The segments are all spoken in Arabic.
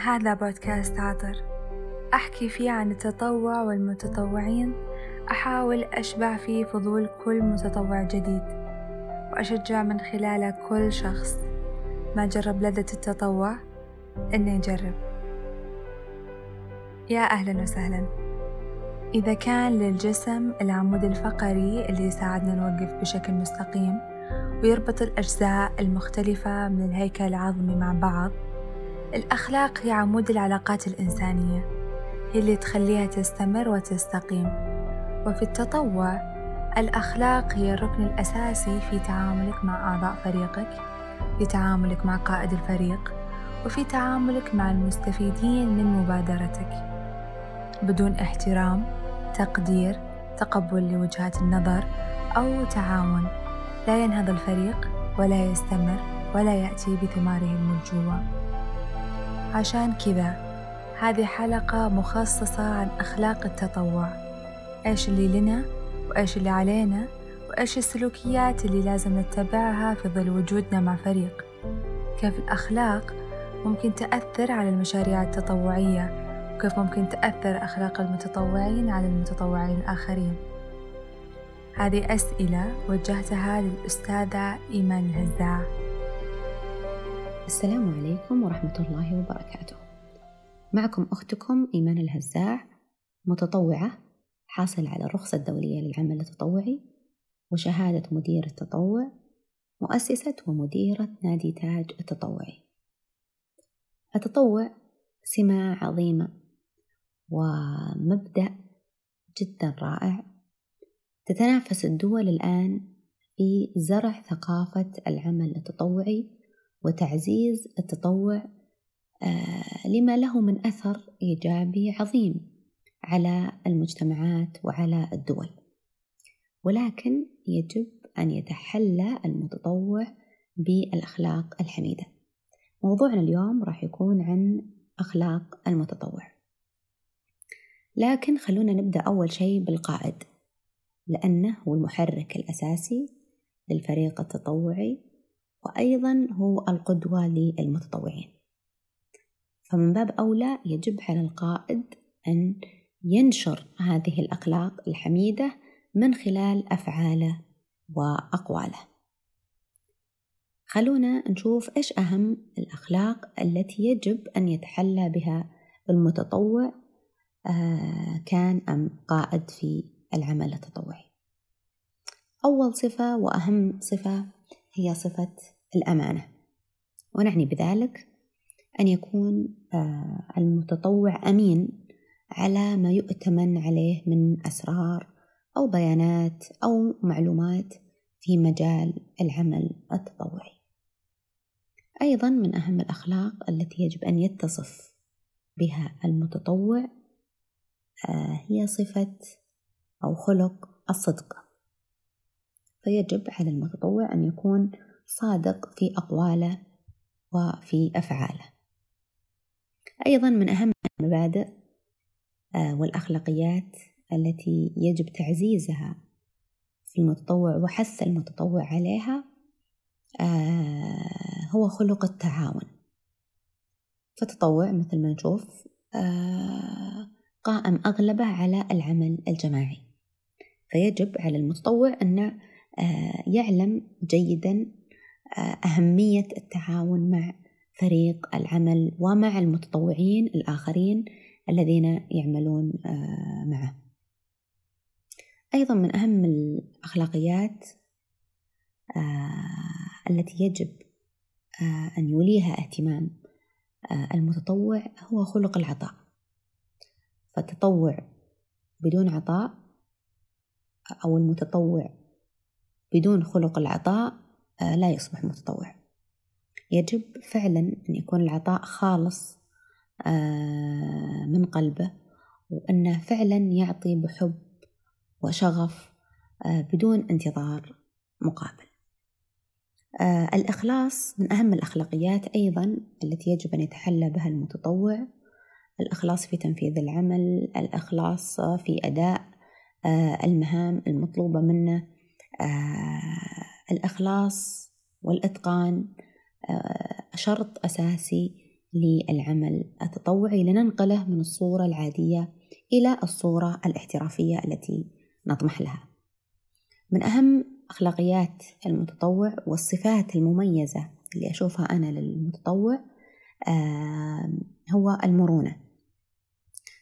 هذا بودكاست عطر. أحكي فيه عن التطوع والمتطوعين. أحاول أشبع فيه فضول كل متطوع جديد. وأشجع من خلاله كل شخص. ما جرب لذة التطوع؟ إنه يجرب يا أهلا وسهلا. إذا كان للجسم العمود الفقري اللي يساعدنا نوقف بشكل مستقيم ويربط الأجزاء المختلفة من الهيكل العظمي مع بعض الأخلاق هي عمود العلاقات الإنسانية هي اللي تخليها تستمر وتستقيم. وفي التطوع الأخلاق هي الركن الأساسي في تعاملك مع أعضاء فريقك في تعاملك مع قائد الفريق وفي تعاملك مع المستفيدين من مبادرتك. بدون احترام تقدير تقبل لوجهات النظر أو تعاون لا ينهض الفريق ولا يستمر ولا يأتي بثماره المرجوة عشان كذا هذه حلقة مخصصة عن أخلاق التطوع. إيش اللي لنا وإيش اللي علينا وإيش السلوكيات اللي لازم نتبعها في ظل وجودنا مع فريق. كيف الأخلاق ممكن تأثر على المشاريع التطوعية وكيف ممكن تأثر أخلاق المتطوعين على المتطوعين الآخرين. هذه أسئلة وجهتها للأستاذة إيمان الهزاع السلام عليكم ورحمة الله وبركاته. معكم أختكم إيمان الهزاع متطوعة حاصل على الرخصة الدولية للعمل التطوعي وشهادة مدير التطوع مؤسسة ومديرة نادي تاج التطوعي. التطوع سمة عظيمة ومبدأ جدا رائع. تتنافس الدول الآن في زرع ثقافة العمل التطوعي وتعزيز التطوع آه، لما له من أثر إيجابي عظيم على المجتمعات وعلى الدول. ولكن يجب أن يتحلى المتطوع بالأخلاق الحميدة. موضوعنا اليوم راح يكون عن أخلاق المتطوع. لكن خلونا نبدأ أول شيء بالقائد لأنه هو المحرك الأساسي للفريق التطوعي وأيضا هو القدوة للمتطوعين. فمن باب أولى يجب على القائد أن ينشر هذه الأخلاق الحميدة من خلال أفعاله وأقواله. خلونا نشوف إيش أهم الأخلاق التي يجب أن يتحلى بها المتطوع آه، كان أم قائد في العمل التطوعي. أول صفة وأهم صفة هي صفة الأمانة. ونعني بذلك أن يكون آه، المتطوع أمين على ما يؤتمن عليه من أسرار أو بيانات أو معلومات في مجال العمل التطوعي. أيضا من أهم الأخلاق التي يجب أن يتصف بها المتطوع آه، هي صفة أو خلق الصدق. فيجب على المتطوع أن يكون صادق في أقواله وفي أفعاله. أيضا من أهم المبادئ آه، والأخلاقيات التي يجب تعزيزها في المتطوع وحث المتطوع عليها آه، هو خلق التعاون. فالتطوع مثل ما نشوف آه، قائم أغلبه على العمل الجماعي. فيجب على المتطوع أن يعلم جيدا أهمية التعاون مع فريق العمل ومع المتطوعين الآخرين الذين يعملون آه، معه. أيضا من أهم الأخلاقيات آه، التي يجب آه، أن يوليها اهتمام المتطوع هو خلق العطاء. فالتطوع بدون عطاء أو المتطوع بدون خلق العطاء لا يصبح متطوع. يجب فعلا أن يكون العطاء خالص آه، من قلبه وأنه فعلا يعطي بحب وشغف آه، بدون انتظار مقابل. آه، الإخلاص من أهم الأخلاقيات أيضا التي يجب أن يتحلى بها المتطوع. الإخلاص في تنفيذ العمل الإخلاص في أداء المهام المطلوبة منه. الإخلاص والإتقان شرط أساسي للعمل التطوعي لننقله من الصورة العادية إلى الصورة الاحترافية التي نطمح لها. من أهم أخلاقيات المتطوع والصفات المميزة اللي أشوفها أنا للمتطوع هو المرونة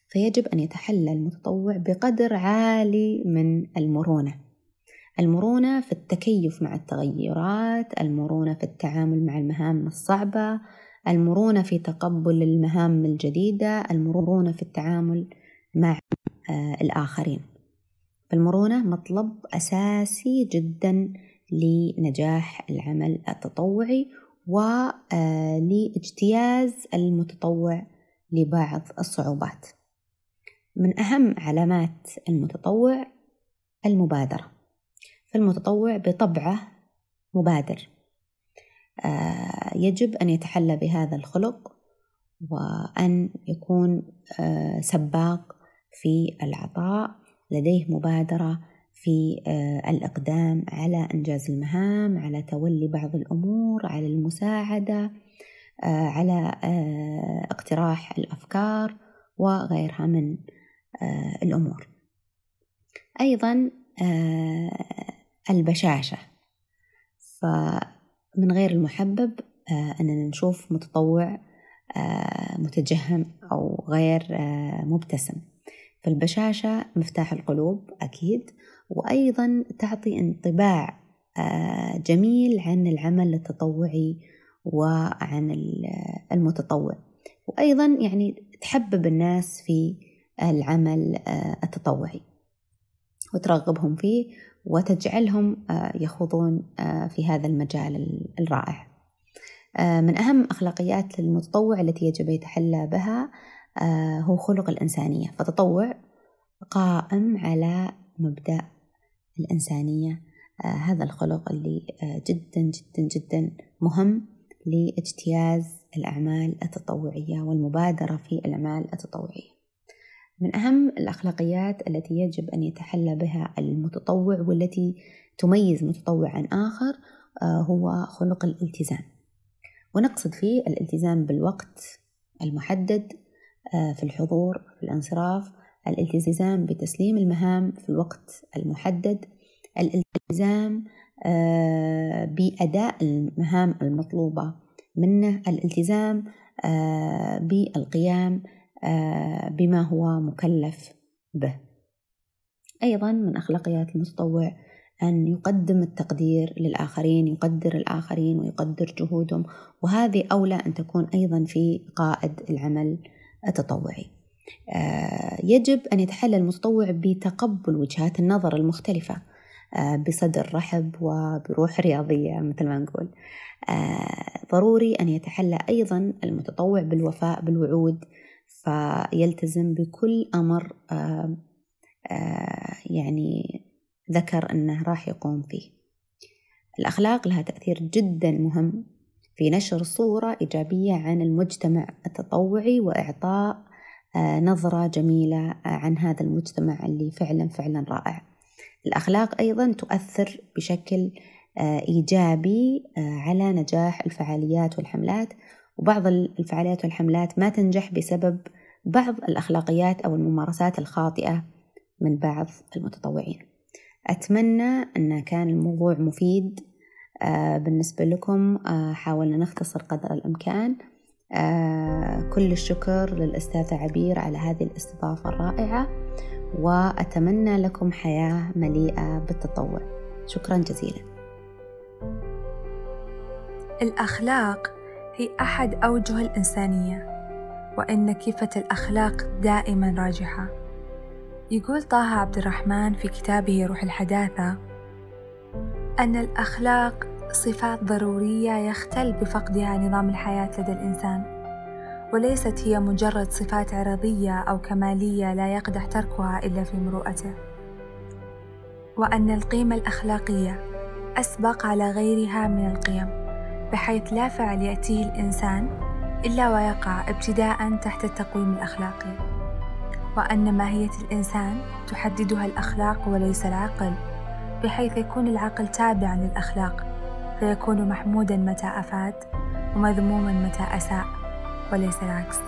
فيجب أن يتحلى المتطوع بقدر عالي من المرونة المرونة في التكيف مع التغيرات المرونة في التعامل مع المهام الصعبة المرونة في تقبل المهام الجديدة المرونة في التعامل مع آه، الآخرين. فالمرونة مطلب أساسي جدا لنجاح العمل التطوعي ولاجتياز آه، المتطوع لبعض الصعوبات. من أهم علامات المتطوع المبادرة. فالمتطوع بطبعه مبادر. آه، يجب أن يتحلى بهذا الخلق وأن يكون آه، سباق في العطاء لديه مبادرة في آه، الإقدام على إنجاز المهام على تولي بعض الأمور على المساعدة على اقتراح الأفكار وغيرها من الأمور. أيضا البشاشة. فمن غير المحبب آه، أننا نشوف متطوع آه، متجهم أو غير آه، مبتسم. فالبشاشة مفتاح القلوب أكيد. وأيضا تعطي انطباع جميل عن العمل التطوعي وعن المتطوع. وأيضا يعني تحبب الناس في العمل التطوعي. وترغبهم فيه وتجعلهم آه، يخوضون آه، في هذا المجال الرائع. آه، من أهم أخلاقيات المتطوع التي يجب يتحلى بها هو خلق الإنسانية. فتطوع قائم على مبدأ الإنسانية. هذا الخلق اللي جدا جدا جدا مهم لاجتياز الأعمال التطوعية والمبادرة في الأعمال التطوعية. من أهم الأخلاقيات التي يجب أن يتحلى بها المتطوع والتي تميز متطوع عن آخر آه، هو خلق الالتزام. ونقصد فيه الالتزام بالوقت المحدد آه، في الحضور في الانصراف الالتزام بتسليم المهام في الوقت المحدد الالتزام آه، بأداء المهام المطلوبة منه الالتزام بالقيام بما هو مكلف به. أيضا من أخلاقيات المتطوع أن يقدم التقدير للآخرين يقدر الآخرين ويقدر جهودهم وهذه أولى أن تكون أيضا في قائد العمل التطوعي. آه، يجب أن يتحلى المتطوع بتقبل وجهات النظر المختلفة آه، بصدر رحب وبروح رياضية مثل ما نقول. ضروري أن يتحلى أيضا المتطوع بالوفاء بالوعود فيلتزم بكل أمر آه، آه، يعني ذكر أنه راح يقوم فيه. الأخلاق لها تأثير جدا مهم في نشر صورة إيجابية عن المجتمع التطوعي وإعطاء آه، نظرة جميلة عن هذا المجتمع اللي فعلا فعلا رائع. الأخلاق أيضا تؤثر بشكل إيجابي على نجاح الفعاليات والحملات وبعض الفعاليات والحملات ما تنجح بسبب بعض الأخلاقيات أو الممارسات الخاطئة من بعض المتطوعين. أتمنى أن كان الموضوع مفيد آه، بالنسبة لكم. آه، حاولنا نختصر قدر الإمكان. آه، كل الشكر للأستاذة عبير على هذه الاستضافة الرائعة وأتمنى لكم حياة مليئة بالتطوع. شكرا جزيلا. الأخلاق هي أحد أوجه الإنسانية وإن كفة الأخلاق دائما راجحة. يقول طه عبد الرحمن في كتابه روح الحداثة أن الأخلاق صفات ضرورية يختل بفقدها نظام الحياة لدى الإنسان وليست هي مجرد صفات عرضية أو كمالية لا يقدح تركها إلا في مروءته. وأن القيمة الأخلاقية أسبق على غيرها من القيم. بحيث لا فعل يأتيه الإنسان إلا ويقع ابتداء تحت التقويم الأخلاقي. وأن ماهية الإنسان تحددها الأخلاق وليس العقل بحيث يكون العقل تابعا للأخلاق فيكون محمودا متى أفاد ومذموما متى أساء وليس العكس.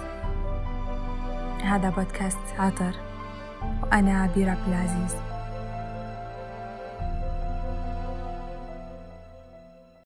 هذا بودكاست عطر وأنا عبير عبد العزيز.